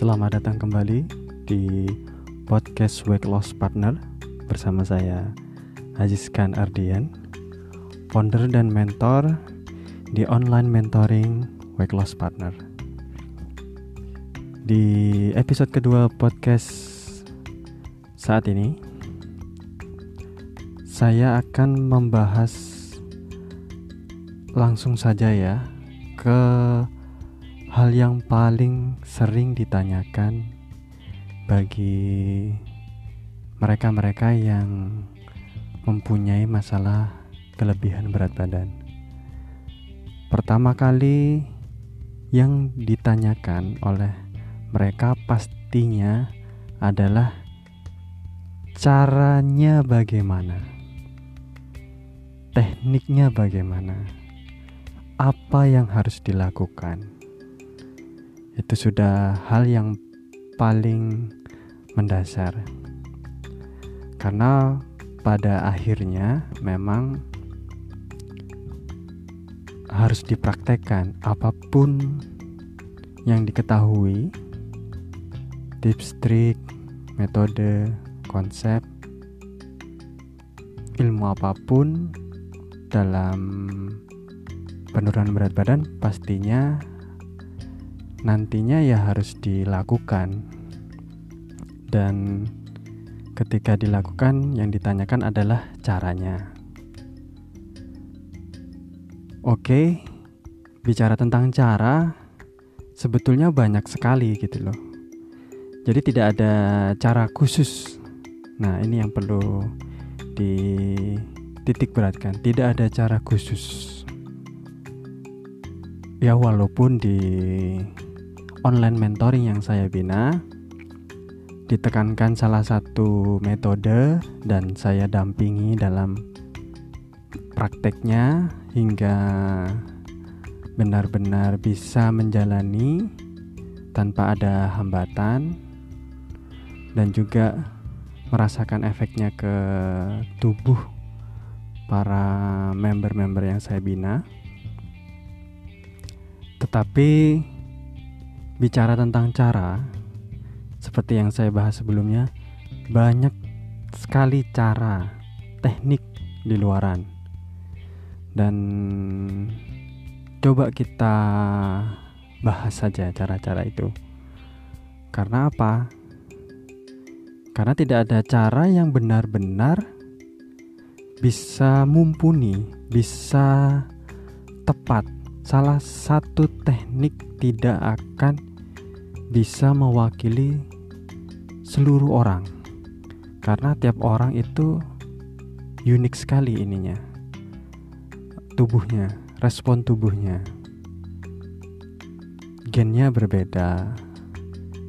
Selamat datang kembali di podcast Weight Loss Partner bersama saya Khan Ardian, founder dan mentor di online mentoring Weight Loss Partner. Di episode kedua podcast saat ini, saya akan membahas langsung saja ya ke hal yang paling sering ditanyakan bagi mereka-mereka yang mempunyai masalah kelebihan berat badan. Pertama kali yang ditanyakan oleh mereka pastinya adalah caranya bagaimana, tekniknya bagaimana, apa yang harus dilakukan itu sudah hal yang paling mendasar. Karena pada akhirnya memang harus dipraktekkan apa pun yang diketahui tips trik metode konsep ilmu apa pun dalam penurunan berat badan pastinya nantinya ya harus dilakukan. Dan ketika dilakukan yang ditanyakan adalah caranya. Oke bicara tentang cara sebetulnya banyak sekali gitu loh. Jadi tidak ada cara khusus. Nah ini yang perlu dititik beratkan tidak ada cara khusus. Ya walaupun di online mentoring yang saya bina ditekankan salah satu metode dan saya dampingi dalam prakteknya hingga benar-benar bisa menjalani tanpa ada hambatan dan juga merasakan efeknya ke tubuh para member-member yang saya bina. Tetapi Bicara tentang cara, seperti yang saya bahas sebelumnya, banyak sekali cara, teknik di luaran. Dan coba kita bahas saja cara-cara itu. Karena apa? Karena tidak ada cara yang benar-benar bisa mumpuni, bisa tepat. Salah satu teknik tidak akan bisa mewakili seluruh orang. Karena tiap orang itu unik sekali ininya tubuhnya respon tubuhnya. Gennya berbeda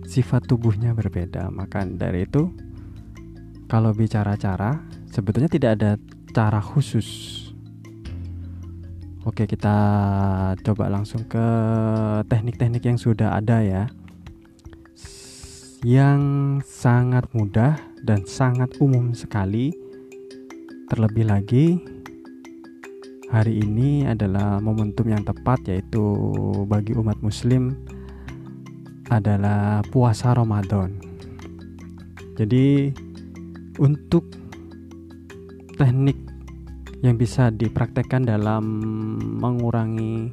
sifat tubuhnya berbeda. Maka dari itu kalau bicara cara sebetulnya tidak ada cara khusus. Oke, kita coba langsung ke teknik-teknik yang sudah ada ya yang sangat mudah dan sangat umum sekali. Terlebih lagi, hari ini adalah momentum yang tepat, yaitu bagi umat Muslim adalah puasa Ramadan. Jadi, untuk teknik yang bisa dipraktekkan dalam mengurangi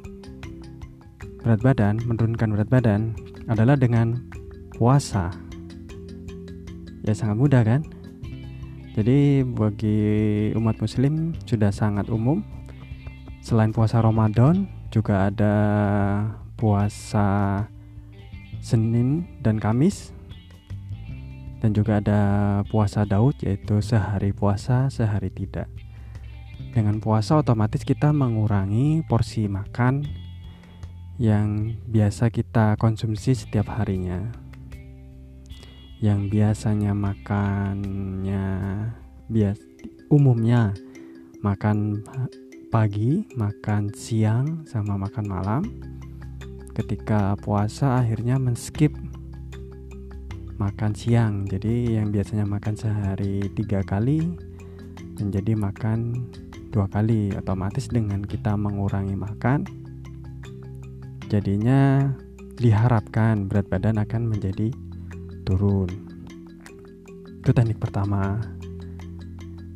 berat badan, menurunkan berat badan adalah dengan puasa. Ya sangat mudah kan? Jadi bagi umat muslim sudah sangat umum. Selain puasa Ramadan juga ada puasa Senin dan Kamis. Dan juga ada puasa Daud yaitu sehari puasa sehari tidak. Dengan puasa otomatis kita mengurangi porsi makan yang biasa kita konsumsi setiap harinya yang biasanya makannya bias umumnya makan pagi, makan siang sama makan malam. Ketika puasa akhirnya men-skip makan siang. Jadi yang biasanya makan sehari tiga kali menjadi makan dua kali. Otomatis dengan kita mengurangi makan, jadinya diharapkan berat badan akan menjadi turun. Itu teknik pertama.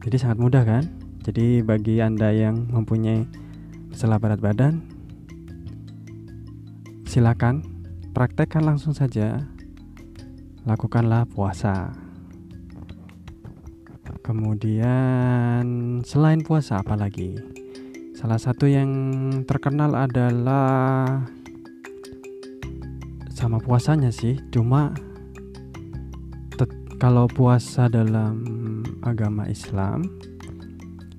Jadi sangat mudah kan? Jadi bagi Anda yang mempunyai masalah berat badan, silakan praktekkan langsung saja. Lakukanlah puasa. Kemudian selain puasa apa lagi? Salah satu yang terkenal adalah sama puasanya sih, cuma kalau puasa dalam agama Islam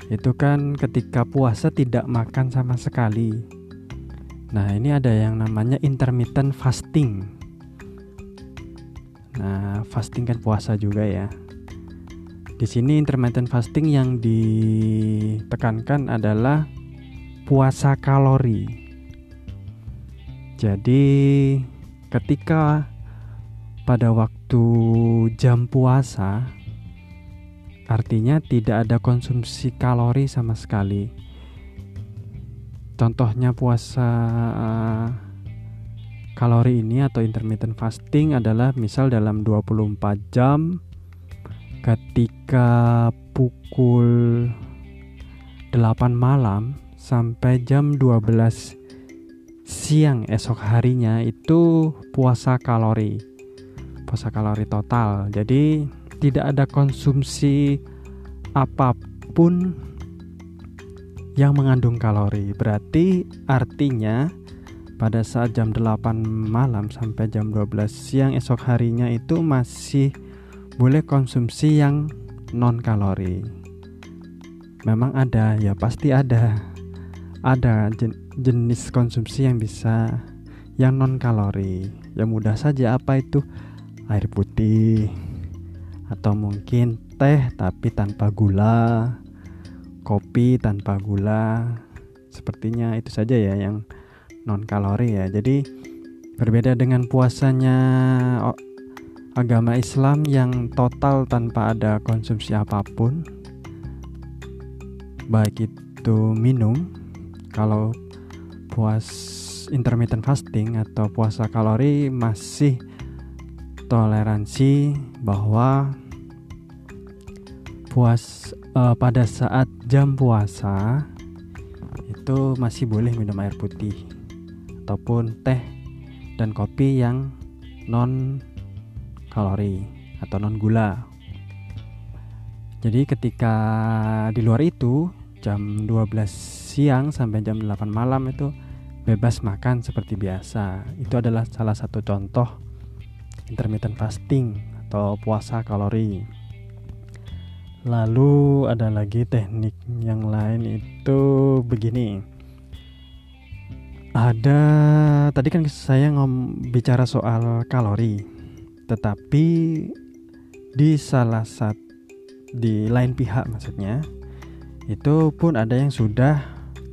itu kan ketika puasa tidak makan sama sekali. Nah, ini ada yang namanya intermittent fasting. Nah, fasting kan puasa juga ya. Di sini intermittent fasting yang ditekankan adalah puasa kalori. Jadi, ketika pada waktu jam puasa artinya tidak ada konsumsi kalori sama sekali. Contohnya puasa uh, kalori ini atau intermittent fasting adalah misal dalam 24 jam ketika pukul 8 malam sampai jam 12 siang esok harinya itu puasa kalori puasa kalori total. Jadi tidak ada konsumsi apa pun yang mengandung kalori. Berarti artinya pada saat jam 8 malam sampai jam 12 siang esok harinya itu masih boleh konsumsi yang non kalori. Memang ada, ya pasti ada. Ada jenis konsumsi yang bisa yang non kalori. Ya mudah saja apa itu? Air putih atau mungkin teh tapi tanpa gula kopi tanpa gula. Sepertinya itu saja ya yang non kalori ya. Jadi berbeda dengan puasanya agama Islam yang total tanpa ada konsumsi apa pun baik itu minum kalau puas intermittent fasting atau puasa kalori masih toleransi bahwa puas uh, pada saat jam puasa itu masih boleh minum air putih ataupun teh dan kopi yang non kalori atau non gula. Jadi ketika di luar itu jam 12 siang sampai jam 8 malam itu bebas makan seperti biasa. Itu adalah salah satu contoh intermittent fasting atau puasa kalori. Lalu ada lagi teknik yang lain itu begini. Ada tadi kan saya ngom bicara soal kalori, tetapi di salah satu di lain pihak maksudnya itu pun ada yang sudah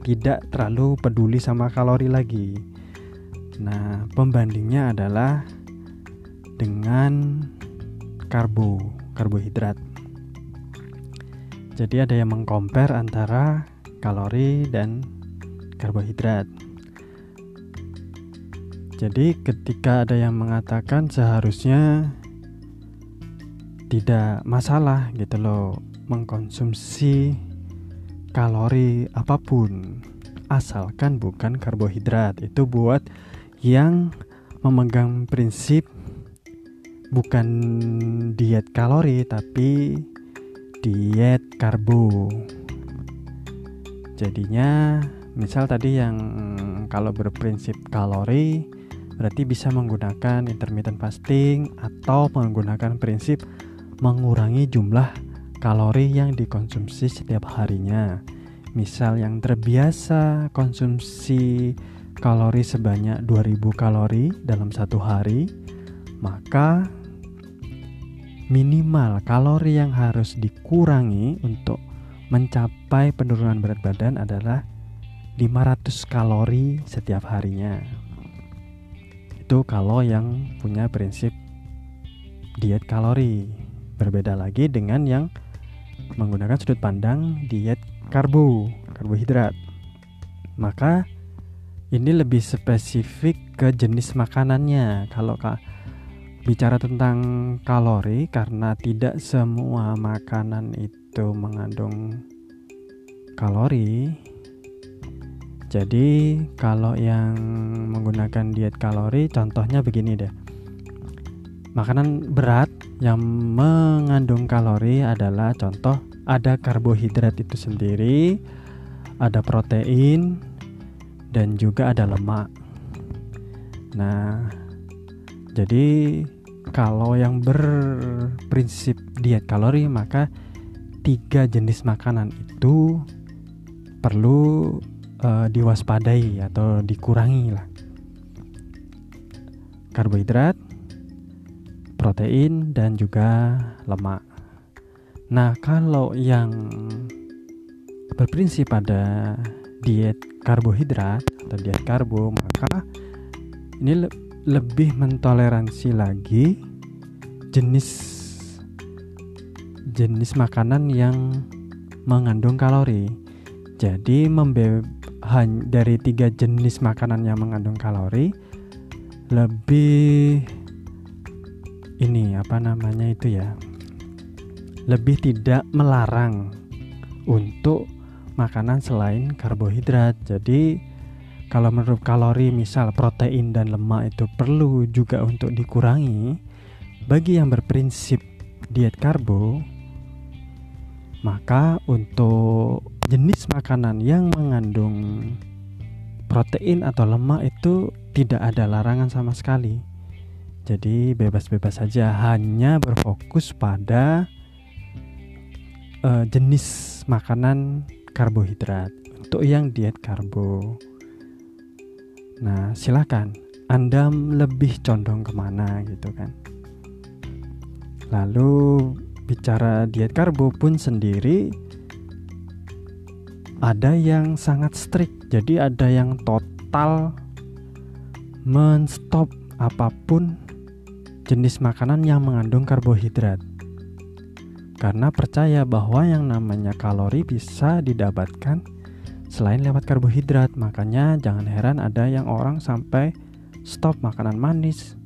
tidak terlalu peduli sama kalori lagi. Nah, pembandingnya adalah dengan karbo, karbohidrat. Jadi ada yang mengcompare antara kalori dan karbohidrat. Jadi ketika ada yang mengatakan seharusnya tidak masalah gitu loh mengkonsumsi kalori apa pun asalkan bukan karbohidrat itu buat yang memegang prinsip bukan diet kalori tapi diet karbo. Jadinya misal tadi yang kalau berprinsip kalori berarti bisa menggunakan intermittent fasting atau menggunakan prinsip mengurangi jumlah kalori yang dikonsumsi setiap harinya. Misal yang terbiasa konsumsi kalori sebanyak 2000 kalori dalam satu hari, maka minimal kalori yang harus dikurangi untuk mencapai penurunan berat badan adalah 500 kalori setiap harinya. Itu kalau yang punya prinsip diet kalori. Berbeda lagi dengan yang menggunakan sudut pandang diet karbo, karbohidrat. Maka ini lebih spesifik ke jenis makanannya kalau bicara tentang kalori karena tidak semua makanan itu mengandung kalori jadi kalau yang menggunakan diet kalori contohnya begini deh makanan berat yang mengandung kalori adalah contoh ada karbohidrat itu sendiri ada protein dan juga ada lemak. Nah, jadi kalau yang berprinsip diet kalori maka tiga jenis makanan itu perlu uh, diwaspadai atau dikurangi lah. Karbohidrat, protein dan juga lemak. Nah, kalau yang berprinsip pada diet karbohidrat atau diet karbo maka ini lebih mentoleransi lagi jenis jenis makanan yang mengandung kalori jadi membe dari tiga jenis makanan yang mengandung kalori lebih ini apa namanya itu ya lebih tidak melarang untuk makanan selain karbohidrat. Jadi kalau menurut kalori misal protein dan lemak itu perlu juga untuk dikurangi bagi yang berprinsip diet karbo maka untuk jenis makanan yang mengandung protein atau lemak itu tidak ada larangan sama sekali. Jadi bebas-bebas saja hanya berfokus pada uh, jenis makanan karbohidrat untuk yang diet karbo. Nah, silakan Anda lebih condong ke mana gitu kan. Lalu bicara diet karbo pun sendiri ada yang sangat strict. Jadi ada yang total menstop apa pun jenis makanan yang mengandung karbohidrat karena percaya bahwa yang namanya kalori bisa didapatkan selain lewat karbohidrat. Makanya jangan heran ada yang orang sampai stop makanan manis,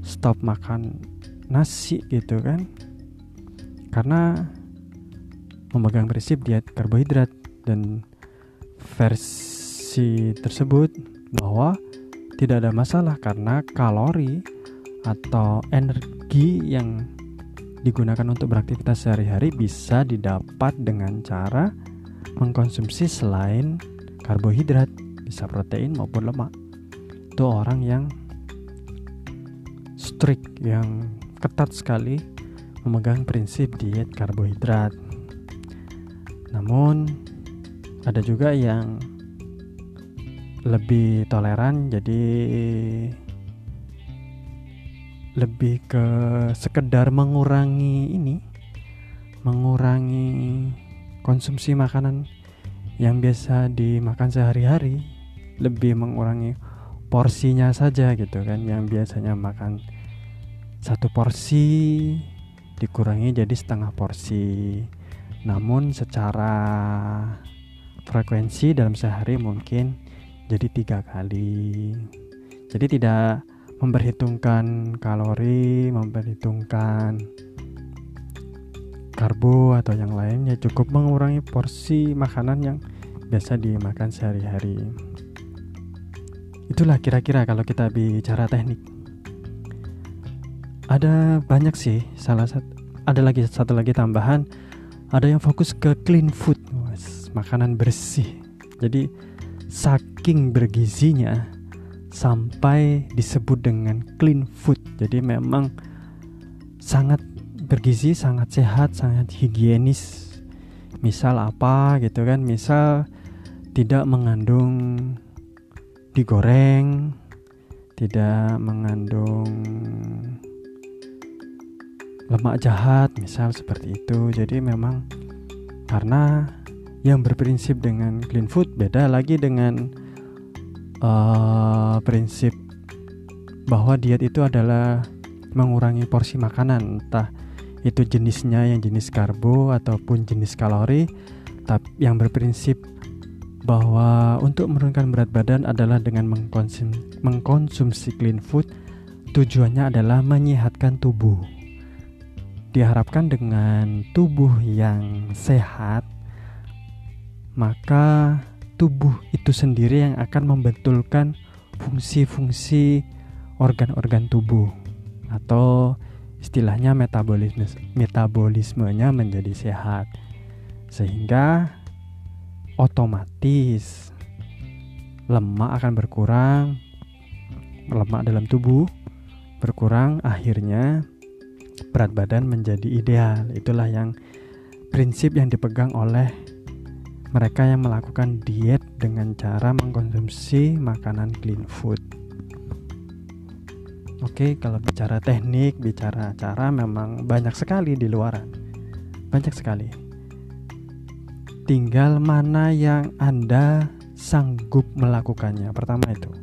stop makan nasi gitu kan. Karena memegang prinsip diet karbohidrat dan versi tersebut bahwa tidak ada masalah karena kalori atau energi yang digunakan untuk beraktivitas sehari-hari bisa didapat dengan cara mengkonsumsi selain karbohidrat, bisa protein maupun lemak. Itu orang yang strict, yang ketat sekali memegang prinsip diet karbohidrat. Namun ada juga yang lebih toleran jadi lebih ke sekedar mengurangi ini mengurangi konsumsi makanan yang biasa dimakan sehari-hari lebih mengurangi porsinya saja gitu kan yang biasanya makan satu porsi dikurangi jadi setengah porsi. Namun secara frekuensi dalam sehari mungkin jadi tiga kali. Jadi tidak memperhitungkan kalori, memperhitungkan karbo atau yang lainnya cukup mengurangi porsi makanan yang biasa dimakan sehari-hari. Itulah kira-kira kalau kita bicara teknik. Ada banyak sih, salah satu ada lagi satu lagi tambahan, ada yang fokus ke clean food, makanan bersih. Jadi saking bergizinya sampai disebut dengan clean food. Jadi memang sangat bergizi, sangat sehat, sangat higienis. Misal apa gitu kan? Misal tidak mengandung digoreng, tidak mengandung lemak jahat, misal seperti itu. Jadi memang karena yang berprinsip dengan clean food beda lagi dengan uh, prinsip bahwa diet itu adalah mengurangi porsi makanan entah itu jenisnya yang jenis karbo ataupun jenis kalori tapi yang berprinsip bahwa untuk menurunkan berat badan adalah dengan mengkonsum, mengkonsumsi clean food tujuannya adalah menyehatkan tubuh. Diharapkan dengan tubuh yang sehat, maka tubuh itu sendiri yang akan membetulkan fungsi-fungsi organ-organ tubuh atau istilahnya metabolisme metabolismenya menjadi sehat. Sehingga otomatis lemak akan berkurang lemak dalam tubuh berkurang akhirnya berat badan menjadi ideal. Itulah yang prinsip yang dipegang oleh mereka yang melakukan diet dengan cara mengkonsumsi makanan clean food Oke, kalau bicara teknik, bicara cara memang banyak sekali di luaran. Banyak sekali. Tinggal mana yang Anda sanggup melakukannya. Pertama itu.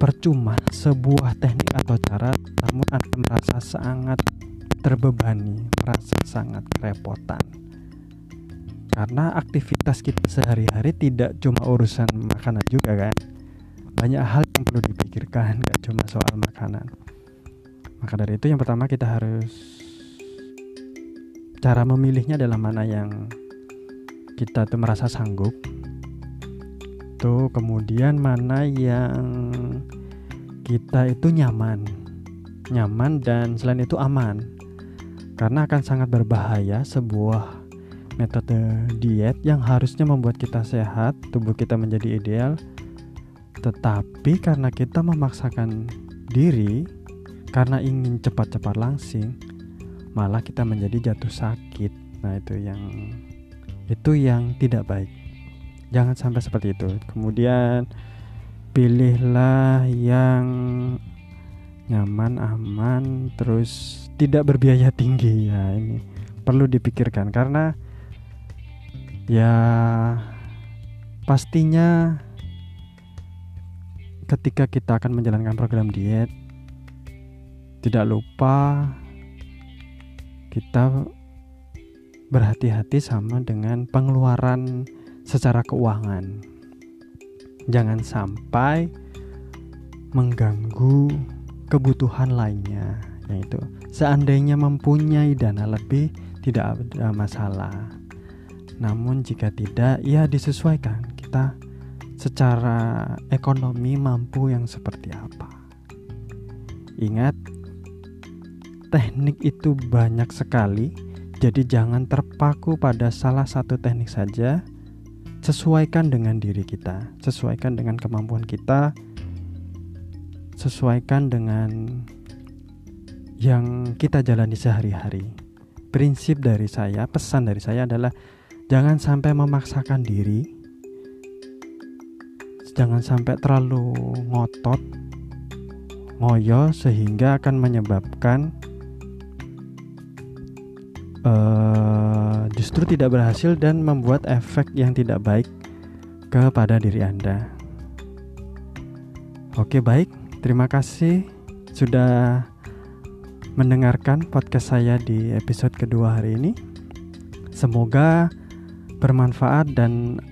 Percuma sebuah teknik atau cara namun Anda merasa sangat terbebani, merasa sangat kerepotan. Karena aktivitas kita sehari-hari tidak cuma urusan makanan juga kan banyak hal yang perlu dipikirkan gak cuma soal makanan. Maka dari itu yang pertama kita harus cara memilihnya adalah mana yang kita tuh merasa sanggup. Tuh kemudian mana yang kita itu nyaman. Nyaman dan selain itu aman. Karena akan sangat berbahaya sebuah metode diet yang harusnya membuat kita sehat tubuh kita menjadi ideal tetapi karena kita memaksakan diri karena ingin cepat-cepat langsing, malah kita menjadi jatuh sakit. Nah, itu yang itu yang tidak baik. Jangan sampai seperti itu. Kemudian pilihlah yang nyaman, aman, terus tidak berbiaya tinggi ya. Ini perlu dipikirkan karena ya pastinya ketika kita akan menjalankan program diet tidak lupa kita berhati-hati sama dengan pengeluaran secara keuangan. Jangan sampai mengganggu kebutuhan lainnya, yaitu seandainya mempunyai dana lebih tidak ada masalah. Namun jika tidak, ya disesuaikan. Kita secara ekonomi mampu yang seperti apa. Ingat, teknik itu banyak sekali, jadi jangan terpaku pada salah satu teknik saja. Sesuaikan dengan diri kita, sesuaikan dengan kemampuan kita, sesuaikan dengan yang kita jalani sehari-hari. Prinsip dari saya, pesan dari saya adalah jangan sampai memaksakan diri jangan sampai terlalu ngotot ngoyo sehingga akan menyebabkan uh, justru tidak berhasil dan membuat efek yang tidak baik kepada diri Anda. Oke, baik. Terima kasih sudah mendengarkan podcast saya di episode kedua hari ini. Semoga bermanfaat dan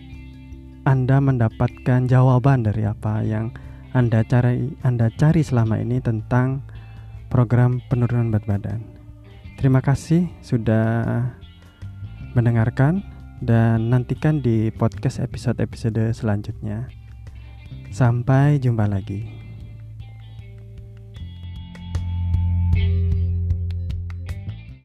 anda mendapatkan jawaban dari apa yang Anda cari Anda cari selama ini tentang program penurunan berat badan. Terima kasih sudah mendengarkan dan nantikan di podcast episode-episode selanjutnya. Sampai jumpa lagi.